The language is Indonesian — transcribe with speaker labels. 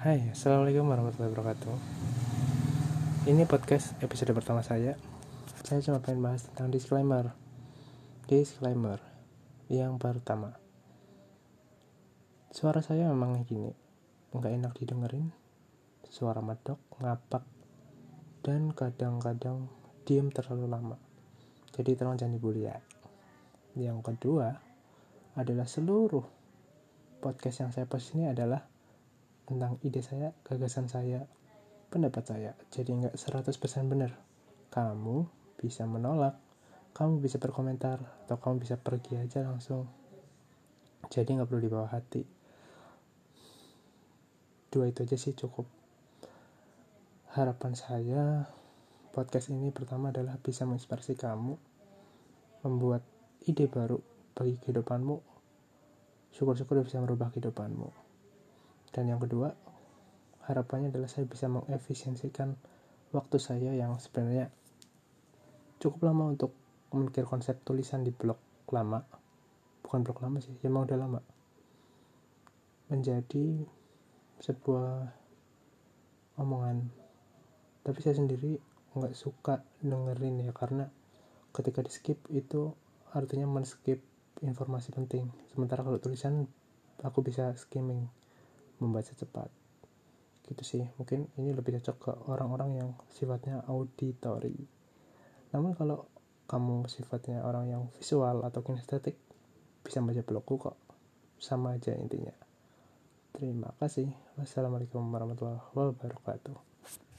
Speaker 1: Hai, Assalamualaikum warahmatullahi wabarakatuh. Ini podcast episode pertama saya. Saya cuma pengen bahas tentang disclaimer. Disclaimer Yang pertama. Suara saya memang gini. Nggak enak didengerin. Suara medok, ngapak Dan kadang-kadang diem terlalu lama. Jadi tolong jangan dibully ya. Yang kedua Adalah seluruh podcast yang saya post ini adalah tentang ide saya, gagasan saya, pendapat saya. Jadi nggak 100% benar. Kamu bisa menolak, kamu bisa berkomentar, atau kamu bisa pergi aja langsung. Jadi nggak perlu dibawa hati. Dua itu aja sih cukup. Harapan saya podcast ini pertama adalah bisa menginspirasi kamu, membuat ide baru bagi kehidupanmu, syukur-syukur bisa merubah kehidupanmu. Dan yang kedua, harapannya adalah saya bisa mengefisiensikan waktu saya yang sebenarnya cukup lama untuk memikir konsep tulisan di blog lama. Bukan blog lama sih, ya mau udah lama. Menjadi sebuah omongan. Tapi saya sendiri nggak suka dengerin ya karena ketika di skip itu artinya men-skip informasi penting. Sementara kalau tulisan aku bisa skimming, membaca cepat. Gitu sih, mungkin ini lebih cocok ke orang-orang yang sifatnya auditory. Namun kalau kamu sifatnya orang yang visual atau kinestetik, bisa baca blogku kok. Sama aja intinya. Terima kasih. Wassalamualaikum warahmatullahi wabarakatuh.